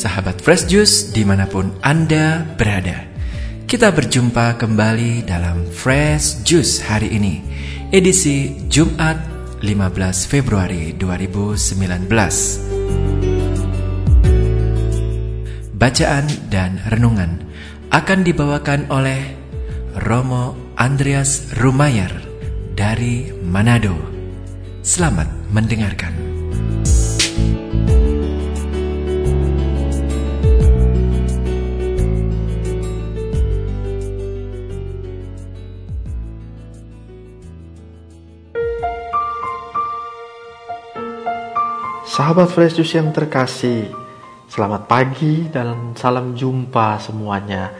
sahabat Fresh Juice di mana pun Anda berada. Kita berjumpa kembali dalam Fresh Juice hari ini, edisi Jumat 15 Februari 2019. Bacaan dan renungan akan dibawakan oleh Romo Andreas Rumayar dari Manado. Selamat mendengarkan. Sahabat Fresh Juice yang terkasih, selamat pagi dan salam jumpa semuanya.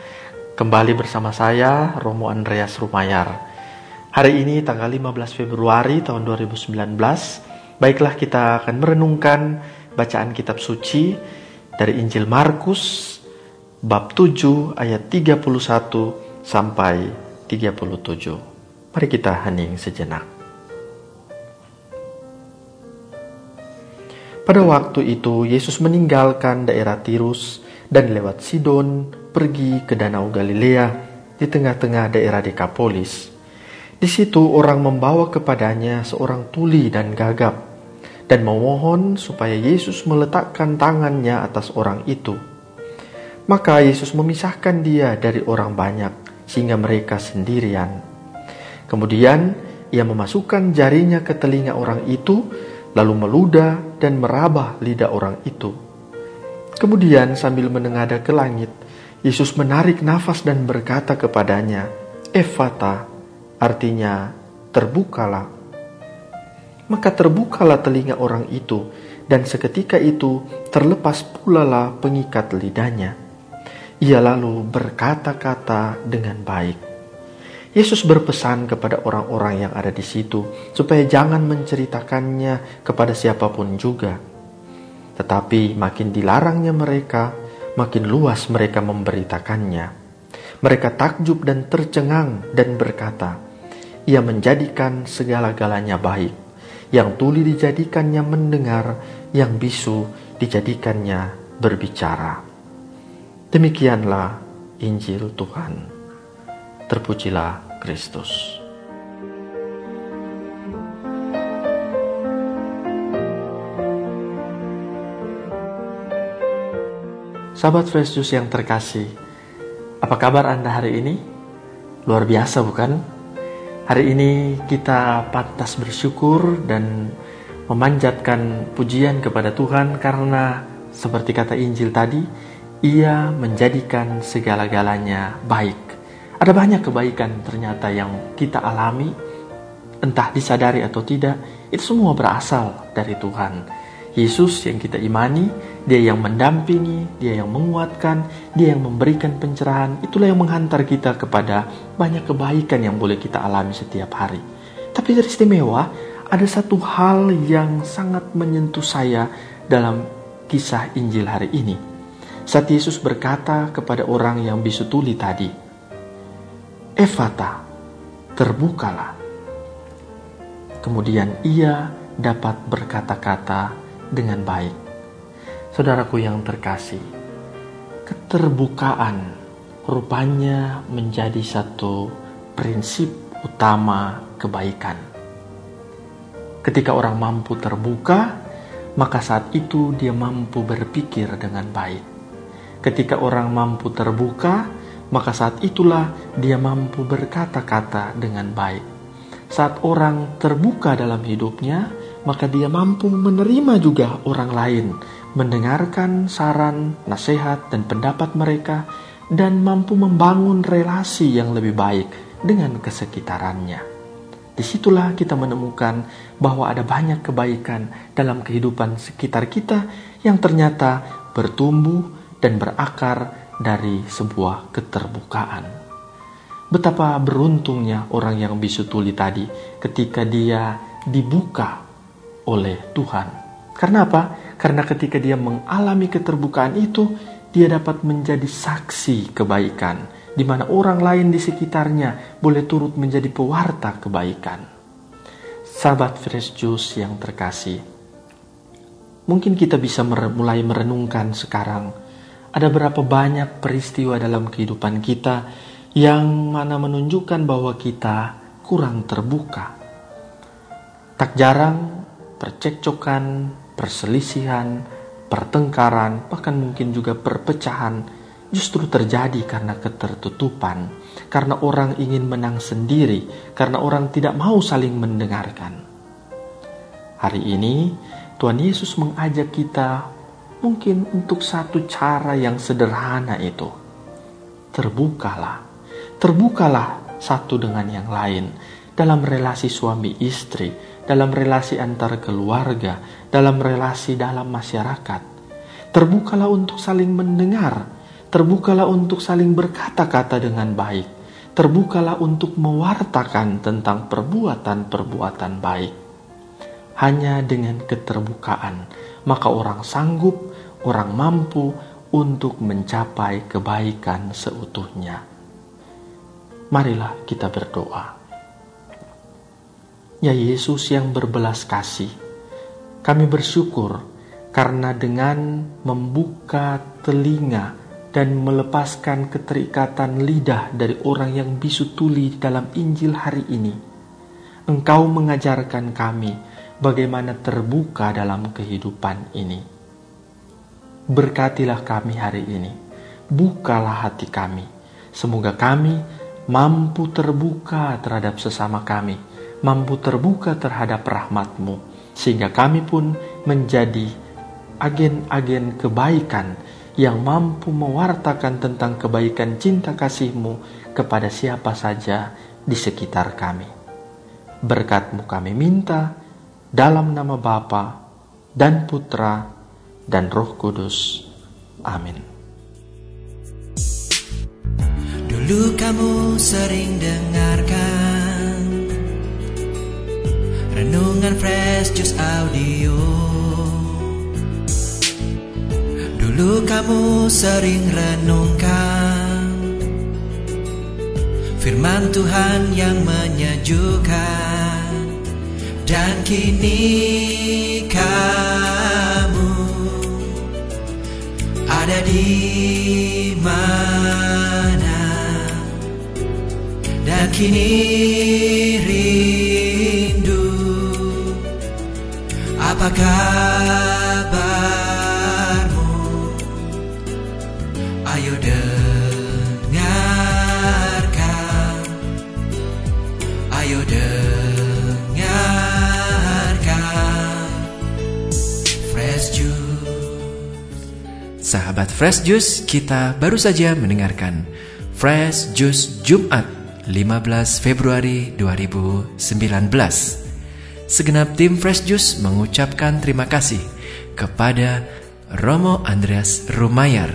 Kembali bersama saya, Romo Andreas Rumayar. Hari ini tanggal 15 Februari tahun 2019, baiklah kita akan merenungkan bacaan kitab suci dari Injil Markus bab 7 ayat 31 sampai 37. Mari kita hening sejenak. Pada waktu itu Yesus meninggalkan daerah Tirus dan lewat Sidon pergi ke Danau Galilea di tengah-tengah daerah Dekapolis. Di situ orang membawa kepadanya seorang tuli dan gagap dan memohon supaya Yesus meletakkan tangannya atas orang itu. Maka Yesus memisahkan dia dari orang banyak sehingga mereka sendirian. Kemudian ia memasukkan jarinya ke telinga orang itu lalu meludah dan merabah lidah orang itu. Kemudian sambil menengadah ke langit, Yesus menarik nafas dan berkata kepadanya, Efata, artinya terbukalah. Maka terbukalah telinga orang itu, dan seketika itu terlepas pula lah pengikat lidahnya. Ia lalu berkata-kata dengan baik. Yesus berpesan kepada orang-orang yang ada di situ supaya jangan menceritakannya kepada siapa pun juga. Tetapi makin dilarangnya mereka, makin luas mereka memberitakannya. Mereka takjub dan tercengang dan berkata, Ia menjadikan segala-galanya baik. Yang tuli dijadikannya mendengar, yang bisu dijadikannya berbicara. Demikianlah Injil Tuhan. Terpujilah Kristus. Sahabat Fresh Juice yang terkasih, apa kabar Anda hari ini? Luar biasa bukan? Hari ini kita pantas bersyukur dan memanjatkan pujian kepada Tuhan karena seperti kata Injil tadi, ia menjadikan segala-galanya baik ada banyak kebaikan ternyata yang kita alami, entah disadari atau tidak, itu semua berasal dari Tuhan. Yesus yang kita imani, dia yang mendampingi, dia yang menguatkan, dia yang memberikan pencerahan, itulah yang menghantar kita kepada banyak kebaikan yang boleh kita alami setiap hari. Tapi teristimewa, ada satu hal yang sangat menyentuh saya dalam kisah Injil hari ini. Saat Yesus berkata kepada orang yang bisu tuli tadi, Evata, terbukalah. Kemudian ia dapat berkata-kata dengan baik. Saudaraku yang terkasih, keterbukaan rupanya menjadi satu prinsip utama kebaikan. Ketika orang mampu terbuka, maka saat itu dia mampu berpikir dengan baik. Ketika orang mampu terbuka, maka saat itulah dia mampu berkata-kata dengan baik. Saat orang terbuka dalam hidupnya, maka dia mampu menerima juga orang lain, mendengarkan saran, nasihat, dan pendapat mereka, dan mampu membangun relasi yang lebih baik dengan kesekitarannya. Di situlah kita menemukan bahwa ada banyak kebaikan dalam kehidupan sekitar kita yang ternyata bertumbuh dan berakar dari sebuah keterbukaan. Betapa beruntungnya orang yang bisu tuli tadi ketika dia dibuka oleh Tuhan. Karena apa? Karena ketika dia mengalami keterbukaan itu, dia dapat menjadi saksi kebaikan, di mana orang lain di sekitarnya boleh turut menjadi pewarta kebaikan. Sahabat Fresh Juice yang terkasih, mungkin kita bisa mulai merenungkan sekarang Ada berapa banyak peristiwa dalam kehidupan kita yang mana menunjukkan bahwa kita kurang terbuka. Tak jarang percekcokan, perselisihan, pertengkaran, bahkan mungkin juga perpecahan justru terjadi karena ketertutupan, karena orang ingin menang sendiri, karena orang tidak mau saling mendengarkan. Hari ini, Tuhan Yesus mengajak kita mungkin untuk satu cara yang sederhana itu. Terbukalah, terbukalah satu dengan yang lain dalam relasi suami istri, dalam relasi antar keluarga, dalam relasi dalam masyarakat. Terbukalah untuk saling mendengar, terbukalah untuk saling berkata-kata dengan baik, terbukalah untuk mewartakan tentang perbuatan-perbuatan baik. Hanya dengan keterbukaan, maka orang sanggup orang mampu untuk mencapai kebaikan seutuhnya. Marilah kita berdoa. Ya Yesus yang berbelas kasih, kami bersyukur karena dengan membuka telinga dan melepaskan keterikatan lidah dari orang yang bisu tuli dalam Injil hari ini, Engkau mengajarkan kami bagaimana terbuka dalam kehidupan ini. Berkatilah kami hari ini. Bukalah hati kami. Semoga kami mampu terbuka terhadap sesama kami, mampu terbuka terhadap rahmatmu, sehingga kami pun menjadi agen-agen kebaikan yang mampu mewartakan tentang kebaikan cinta kasihmu kepada siapa saja di sekitar kami. Berkatmu kami minta dalam nama Bapa dan Putra dan Roh Kudus. Amin. Dulu kamu sering dengarkan renungan Fresh Juice Audio. Dulu kamu sering renungkan firman Tuhan yang menyejukkan dan kini kamu ada di mana. Dan kini rindu. Apa kabarmu? Ayo dengarkan Sahabat Fresh Juice, kita baru saja mendengarkan Fresh Juice Jumat 15 Februari 2019. Segenap tim Fresh Juice mengucapkan terima kasih kepada Romo Andreas Rumayar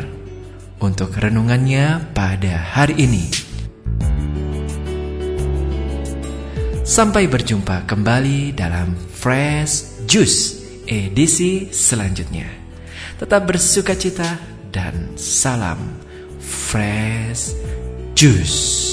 untuk renungannya pada hari ini. Sampai berjumpa kembali dalam Fresh Juice edisi selanjutnya. Tetap bersuka cita dan salam fresh juice.